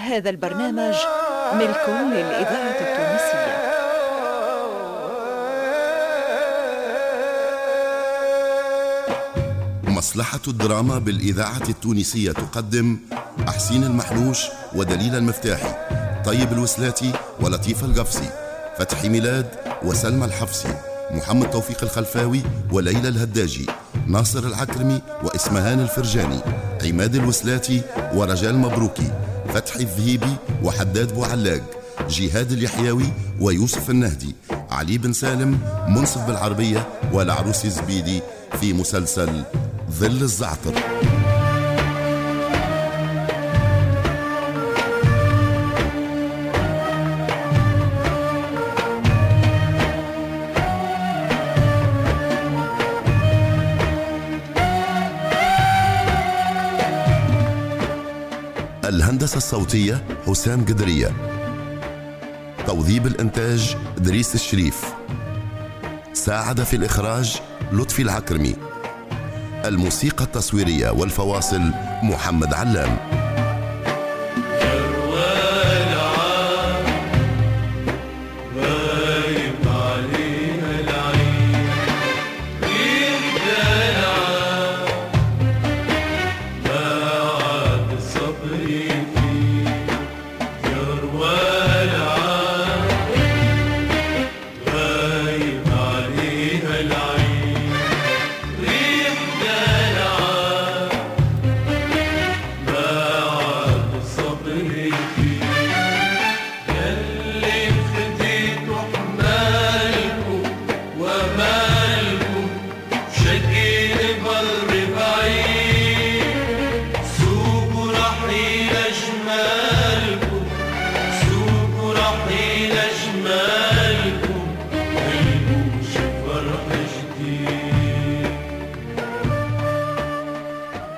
هذا البرنامج ملك للإذاعة التونسية. مصلحة الدراما بالإذاعة التونسية تقدم أحسين المحلوش ودليل المفتاحي طيب الوسلاتي ولطيف القفصي فتحي ميلاد وسلمى الحفصي محمد توفيق الخلفاوي وليلى الهداجي ناصر العكرمي وإسمهان الفرجاني عماد الوسلاتي ورجال مبروكي. فتحي الذهيبي وحداد بوعلاق جهاد اليحيوي ويوسف النهدي علي بن سالم منصف بالعربية والعروس الزبيدي في مسلسل ظل الزعتر. الهندسة الصوتية حسام قدرية. توظيب الإنتاج دريس الشريف. ساعد في الإخراج لطفي العكرمي. الموسيقى التصويرية والفواصل محمد علام.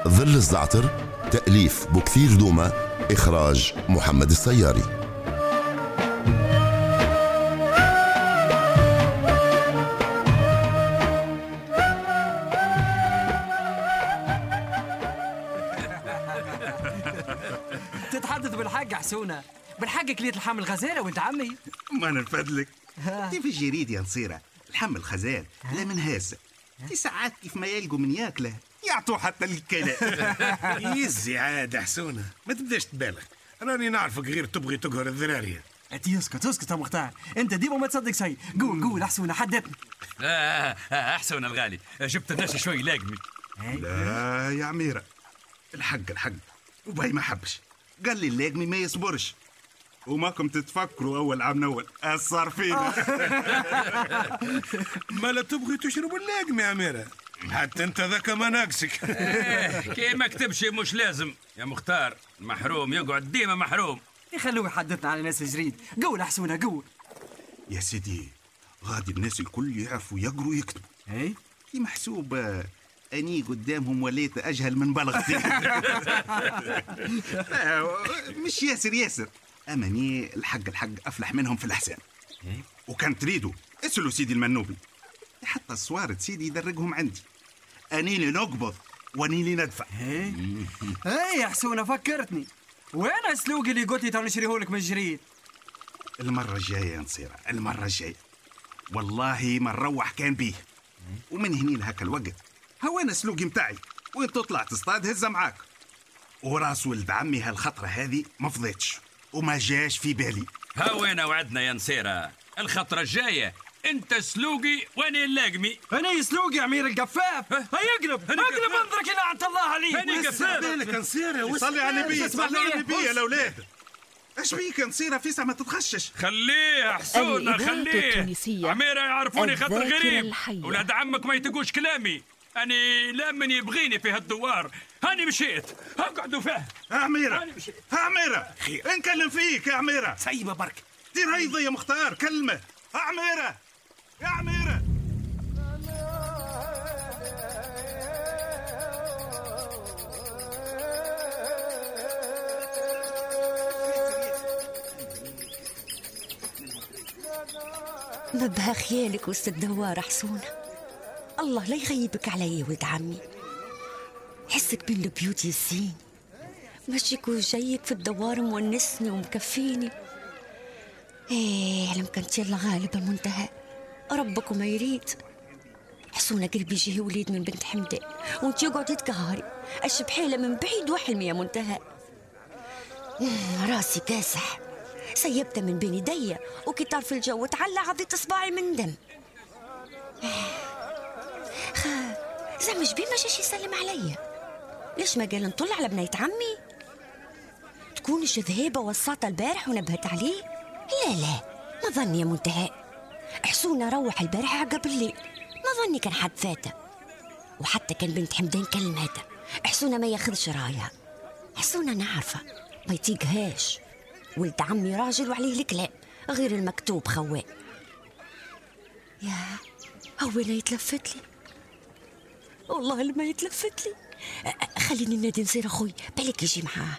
ظل الزعتر تأليف بكثير دومة إخراج محمد السياري. تتحدث بالحق حسونة بالحق كلية الحام الغزالة ولد عمي. ما نفدلك دي في الجريد يا نصيرة؟ الحم الخزان لا من هاسة دي ساعات كيف ما يلقوا من ياكله. يعطوا حتى الكلام. يزي عاد حسونة. ما تبداش تبالغ. راني نعرفك غير تبغي تقهر الذرارية. انت اسكت اسكت يا مختار. أنت ديما ما تصدق شيء. قول قول حسونة حدثني آه آه احسن الغالي. جبت الناس شوي لاقمي. لا يا عميرة الحق الحق. وباي ما حبش. قال لي اللاقمي ما يصبرش. وماكم تتفكروا أول عام أول. اثر فينا. ما لا تبغي تشرب اللاقم يا أميرة. حتى انت ذاك ما ناقصك. إيه، كي ما كتبش مش لازم. يا مختار محروم يقعد ديما محروم. يخلوه يحدثنا على ناس الجريد قول حسونة قول. يا سيدي غادي الناس الكل يعرفوا يقروا ويكتبوا. اي في محسوب آه، أني قدامهم وليت أجهل من بلغتي. لا، مش ياسر ياسر. أماني الحق الحق أفلح منهم في الاحسان وكان تريدوا اسألوا سيدي المنوبي. حتى الصوارد سيدي يدرجهم عندي. اني اللي نقبض واني اللي ندفع. اي اي يا حسونة فكرتني. وين سلوقي اللي قلت لي تو نشريهولك من الجريد؟ المرة الجاية يا نصيرة المرة الجاية. والله ما نروح كان بيه. ومن هني لهك الوقت. هوانا سلوقي متاعي؟ وين تطلع تصطاد هزة معاك؟ وراس ولد عمي هالخطرة هذه ما فضيتش وما جاش في بالي. ها وين وعدنا يا نسيرة الخطرة الجاية انت سلوقي وأنا اللاقمي أنا سلوقي عمير القفاف أنا أقلب قفاف. انظرك لعنة الله عليك أنا قفاف. بالك نصيرة صلي على النبي صلي على. النبي يا الاولاد إيش بيك نصيرة فيسع ما تتخشش خليه حسونة خليه. عميرة يعرفوني خطر الذاكرة غريب. ولاد عمك ما يتقوش كلامي. أني لا من يبغيني في هالدوار. هاني مشيت. اقعدوا فيه. ها عميرة. ها عميرة نكلم فيك يا عميرة سيبة برك. دير هيضة يا مختار كلمة. ها عميرة يا عميرة. نبها خيالك وسط الدوار حسونة الله لا يغيبك علي ولد عمي. حسك بين البيوت ياسين مشيك وجايك في الدوار مونسني ومكفيني. إيه لم كانت يلا غالب المنتهى ربك وما يريد. حسونا قلبي يجيه وليد من بنت حمدة. وانت يقعد يتقهري الشبحيلة من بعيد وحلمي يا منتهى. راسي كاسح. سيبته من بين يدي. وكتار في الجو تعلى عضيت اصبعي من دم. خا زعما جبين ما جاش يسلم عليا ليش ما قال نطل على بنية عمي؟ تكونش ذهيبة وساطة البارح ونبهت عليه؟ لا لا ما ظني يا منتهى. حسونا روح البارح عقب الليل ما ظني كان حد فاته وحتى كان بنت حمدان كلماته. حسونا ما ياخذش رايها. حسونا نعرفه. ما يطيقهاش ولد عمي راجل وعليه الكلام. غير المكتوب خواه يا هو لا يتلفت لي. والله لما يتلفت لي. خليني نادي نصير أخوي. بالك يجي معاه.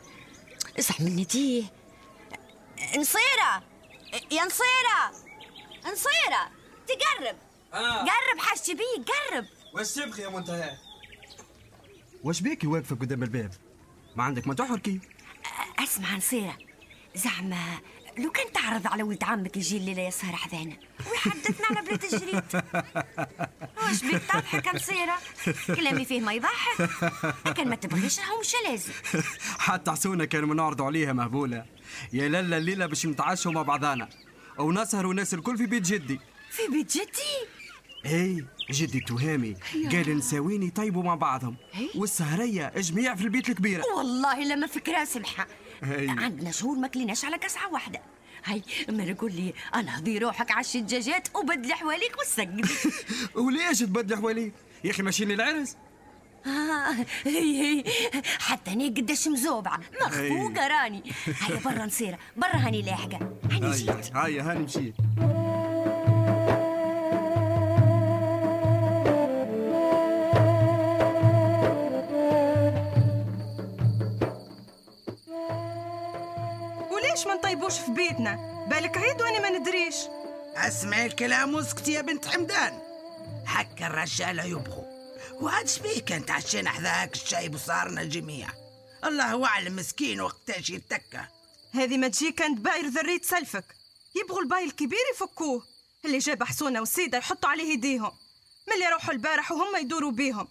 اصح من نديه نصيرة! يا نصيرة! نصيرة تقرب. آه. قرب حاجتي بيك قرب. واش تبغي يا منتهى؟ واش بيكي واقفة قدام الباب؟ ما عندك ما تحركي. اسمع نصيرة زعما لو كان تعرض على ولد عمك يجي الليلة يسهر حذانا. ويحدثنا على بلاد الجريد واش بيك تضحك يا نصيرة كلامي فيه ما يضحك. لكن ما تبغيش راهو مش لازم حتى حسونة كانوا منعرضوا عليها مهبولة. يا لالا الليلة باش نتعشوا مع بعضانا. ونسهروا الناس الكل في بيت جدي. في بيت جدي؟ إي جدي تهامي قال نساويني طيبوا مع بعضهم. والسهرية جميع في البيت الكبيرة. والله لما فكرة سمحة. هي. عندنا شهور ما كليناش على كسعة واحدة. هاي أما نقول لي أنا هضي روحك عشي الدجاجات وبدل حواليك وسقدي وليش تبدل حواليك؟ يا أخي ماشيين العرس آه هي هي. حتى أنا قداش مزوبعة. مخفوقة راني. هيا برا نصيرة برا هاني لاحقة. هاني هيا جيت هيا هاني مشيت. وليش ما نطيبوش في بيتنا؟ بالك عيد وأنا ما ندريش. أسمع الكلام واسكتي يا بنت حمدان. هكا الرجالة يبغوا. وهاد شبيه كان تعشينا حذاك الشاي وصارنا الجميع. الله أعلم مسكين وقتاش يتكى. هذه ما تجي كانت باير ذريت سلفك. يبغوا الباي الكبير يفكوه. اللي جاب حسونة والسيدة يحطوا عليه يديهم. ملي يروحوا البارح وهم يدوروا بيهم.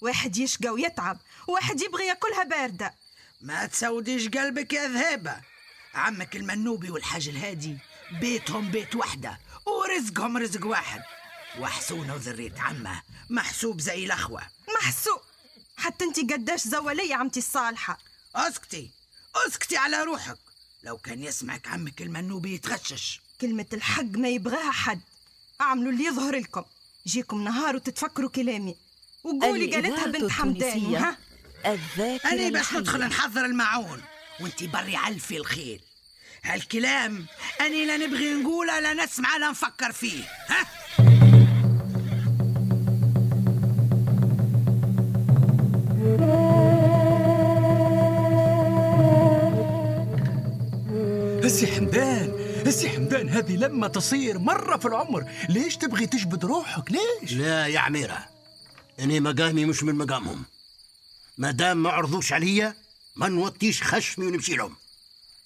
واحد يشقى ويتعب وواحد يبغي ياكلها باردة. ما تسوديش قلبك يا ذهيبة عمك المنوبي والحاج الهادي بيتهم بيت وحدة ورزقهم رزق واحد. وحسونة وذريت عمه. محسوب زي الأخوة. محسوق حتى انت قداش زولية عمتي الصالحة. أسكتي. أسكتي على روحك. لو كان يسمعك عمك المنوبي يتغشش. كلمة الحق ما يبغاها حد. أعملوا اللي يظهر لكم. يجيكم نهار وتتفكروا كلامي. وقولي قالتها بنت حمدان. ها؟ الذاكرة أنا باش. ندخل نحضر المعون وانتي بري علفي الخيل. هالكلام أنا لا نبغي نقوله لا نسمع لا نفكر فيه. ها؟ السي حمدان السي حمدان هذه لما تصير مرة في العمر ليش تبغي تجبد روحك؟ ليش؟ لا يا عميرة أنا مقامي مش من مقامهم. ما دام ما عرضوش عليا ما نوطيش خشمي ونمشي لهم.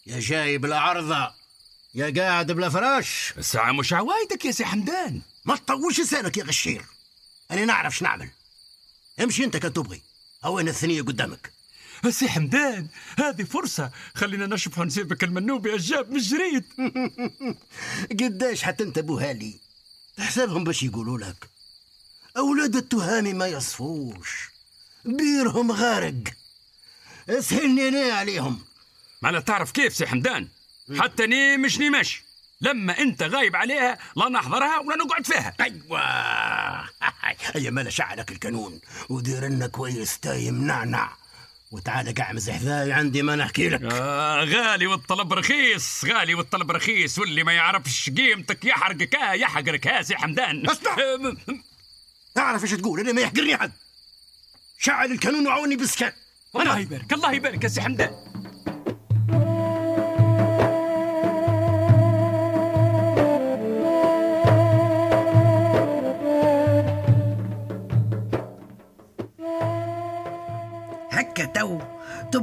يا جاي بلا عرضة يا قاعد بلا فراش. الساعة مش عوايدك يا سي حمدان؟ ما تطوش لسانك يا غشير. أنا نعرف شو نعمل. امشي أنت كان تبغي. أو أنا الثنية قدامك. السي حمدان هذه فرصة. خلينا نشوف نسيبك المنوبي الجاب من جريد قداش حتنتبهوا لي؟ تحسبهم باش يقولوا لك. أولاد التهامي ما يصفوش. بيرهم غارق. اسهلني أنا عليهم. ما لا تعرف كيف سي حمدان؟ حتى ني مش ني ماشي لما أنت غايب عليها لا نحضرها ولا نقعد فيها. أيوه. هيا مالا شعلك الكانون ودير لنا كويس تايم نعنع وتعال قعمز حذاي عندي ما نحكي لك. آه غالي والطلب رخيص غالي والطلب رخيص. واللي ما يعرفش قيمتك يحرقك ها يحقرك ها سي حمدان. اسمع. آه، تعرف إيش تقول أنا ما يحقرني حد. شعل الكانون وعاوني بالسكان الله يبارك الله يبارك يا سي حمدان.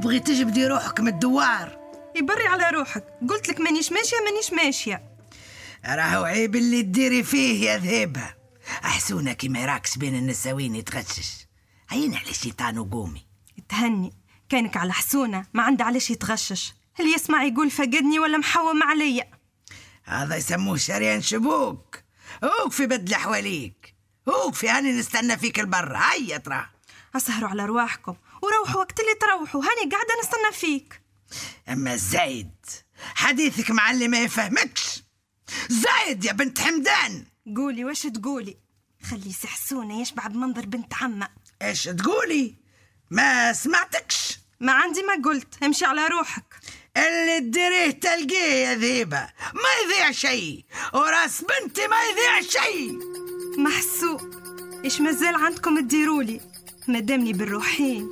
تبغي تجبدي روحك من الدوار. يبري على روحك. قلت لك مانيش ماشية مانيش ماشية. راهو عيب اللي تديري فيه يا ذهبة. أحسونا كيما يراكس بين النساوين يتغشش. عين على الشيطان وقومي. تهني. كانك على حسونة ما عنده علاش يتغشش اللي يسمع يقول فقدني ولا محوم عليا؟ هذا يسموه شريان شبوك. هوك في بدل حواليك. هوك في هاني نستنى فيك البر. هيا ترى أسهروا على رواحكم. وروحوا وقت اللي تروحوا هاني قاعدة نستنى فيك. أما زايد حديثك مع اللي ما يفهمكش. زايد يا بنت حمدان. قولي واش تقولي؟ خلي سحسونه يشبع بمنظر بنت عمة. إيش تقولي؟ ما سمعتكش. ما عندي ما قلت. امشي على روحك. اللي تديريه تلقيه يا ذيبة. ما يضيع شيء. وراس بنتي ما يضيع شيء. محسوق إيش مازال عندكم تديرولي؟ مدامني بالروحين.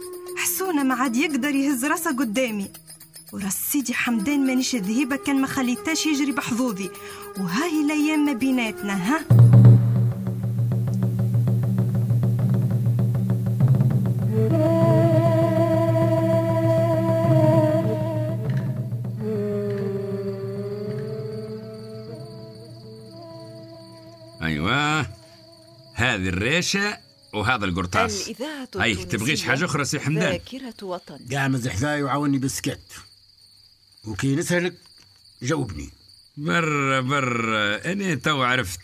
حسونا ما عاد يقدر يهز راسه قدامي. وراس سيدي حمدان مانيش ذهيبة كان ما خليتاش يجري بحظوظي. وهاي الأيام ما بيناتنا ها؟ أيوه. هذه الريشة وهذا القرطاس. الإذاعة اي التونسية تبغيش حاجة أخرى سي حمدان؟ ذاكرة وطن. قاعد حذاي وعاوني بالسكات وكي نسألك جاوبني. بر بر أنا تو عرفت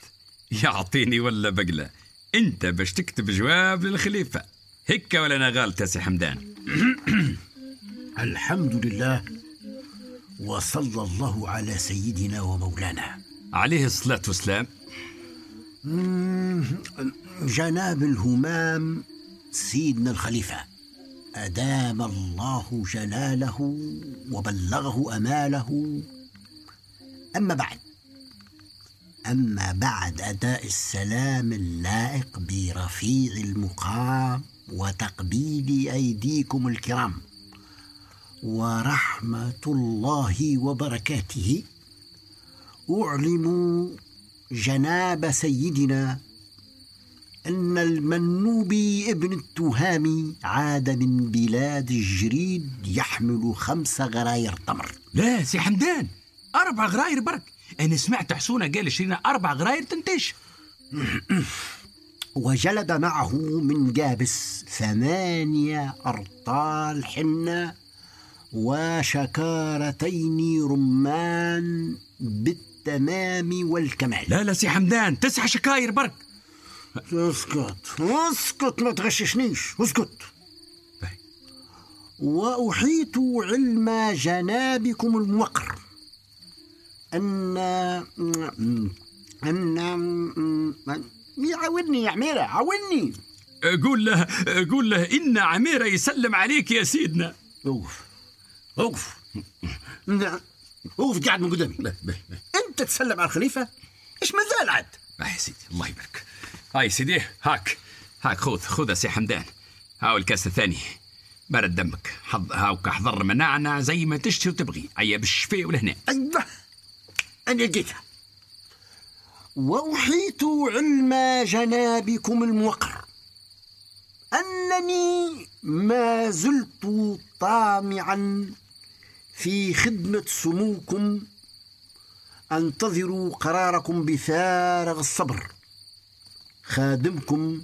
يعطيني ولا بقلة. أنت باش تكتب جواب للخليفة. هكا ولا أنا غلط يا سي حمدان؟ الحمد لله وصلى الله على سيدنا ومولانا. عليه الصلاة والسلام. جناب الهمام سيدنا الخليفة. أدام الله جلاله وبلغه أماله. أما بعد. أما بعد أداء السلام اللائق برفيع المقام وتقبيل أيديكم الكرام. ورحمة الله وبركاته. أعلم جناب سيدنا أن المنوبي ابن التهامي عاد من بلاد الجريد يحمل خمس غراير تمر. لا سي حمدان أربع غراير برك. أنا سمعت حسونة قال شرينا أربع غراير تنتج وجلد معه من جابس ثمانية أرطال حنة وشكارتين رمان بالتمام والكمال. لا لا سي حمدان تسعة شكاير برك. اسكت اسكت ما تغششنيش اسكت. وأحيط علم جنابكم الموقر أن أن يعاوني يا عميرة عاوني. قول له قول له إن عميرة يسلم عليك يا سيدنا. اوقف اوقف اوقف قاعد من قدامي. أنت تسلم على الخليفة؟ إيش مازال عاد؟ يا سيدي الله يبارك. هاي سيدي هاك هاك خذ خذ يا سي حمدان. هاو الكاس الثاني. برد دمك. حض هاوك احضر مناعنا زي ما تشتي وتبغي. عيا بالشفاء ولهنا أيوه. أنا لقيتها واحيط علم جنابكم الموقر. أنني ما زلت طامعا في خدمة سموكم. انتظر قراركم بفارغ الصبر. خادمكم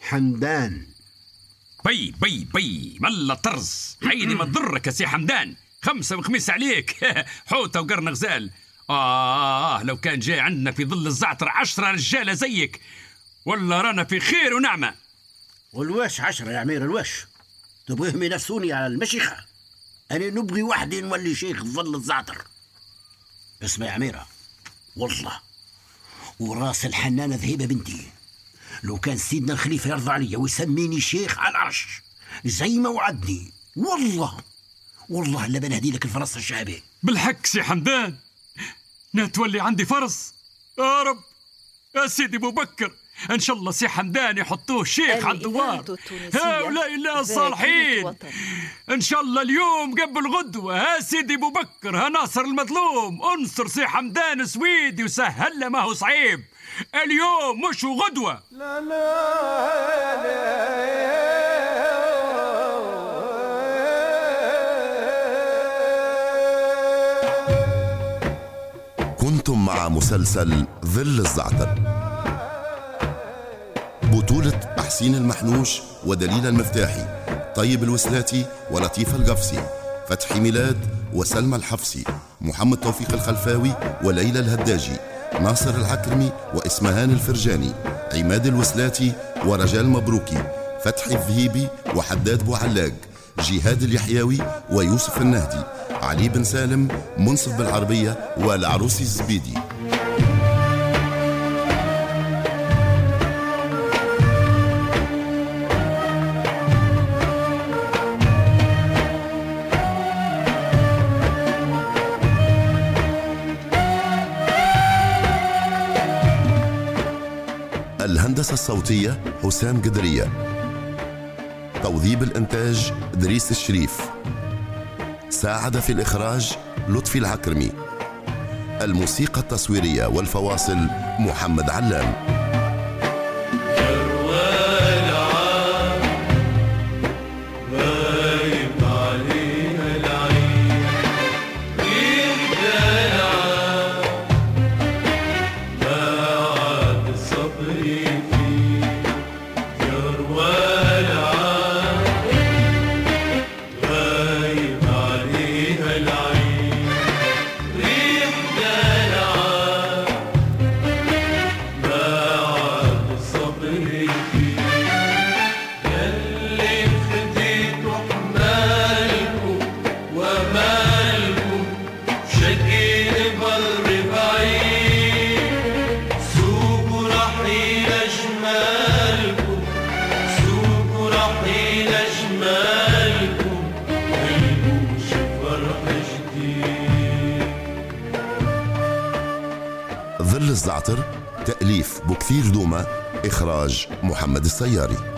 حمدان. بي بي بي ملا طرز. عيني ما تضرك يا سي حمدان. خمسة وخميس عليك. حوتة وقرن غزال. آه, آه لو كان جاي عندنا في ظل الزعتر عشرة رجالة زيك ولا رانا في خير ونعمة. والواش عشرة يا عمير الواش. تبغيهم ينافسوني على المشيخة. أنا نبغي وحدي نولي شيخ في ظل الزعتر. اسمع يا عميرة. والله وراس الحنانة ذهيبة بنتي. لو كان سيدنا الخليفة يرضى علي ويسميني شيخ على العرش زي ما وعدني. والله والله لا بنهدي لك الفرس الشعبي. بالحق سي حمدان نتولي عندي فرس. يا رب يا سيدي أبو بكر. إن شاء الله سي حمدان يحطوه شيخ على الدوار هؤلاء الله الصالحين إن شاء الله اليوم قبل غدوة ها سيدي أبو بكر ها ناصر المظلوم أنصر سي حمدان سويدي وسهل له ما هو صعيب. اليوم مش غدوة. لا لا, لا. كنتم مع مسلسل ظل الزعتر. بطولة حسين المحنوش ودليل المفتاحي طيب الوسلاتي ولطيف القفصي فتحي ميلاد وسلمى الحفصي محمد توفيق الخلفاوي وليلى الهداجي ناصر العكرمي وإسمهان الفرجاني عماد الوسلاتي ورجال مبروكي فتحي الذهيبي وحداد بوعلاق جهاد اليحيوي ويوسف النهدي علي بن سالم منصف بالعربية والعروسي الزبيدي. الهندسة الصوتية حسام قدرية. توظيب الإنتاج دريس الشريف. ساعد في الإخراج لطفي العكرمي. الموسيقى التصويرية والفواصل محمد علام. الزعتر تأليف بكثير دوما إخراج محمد السياري.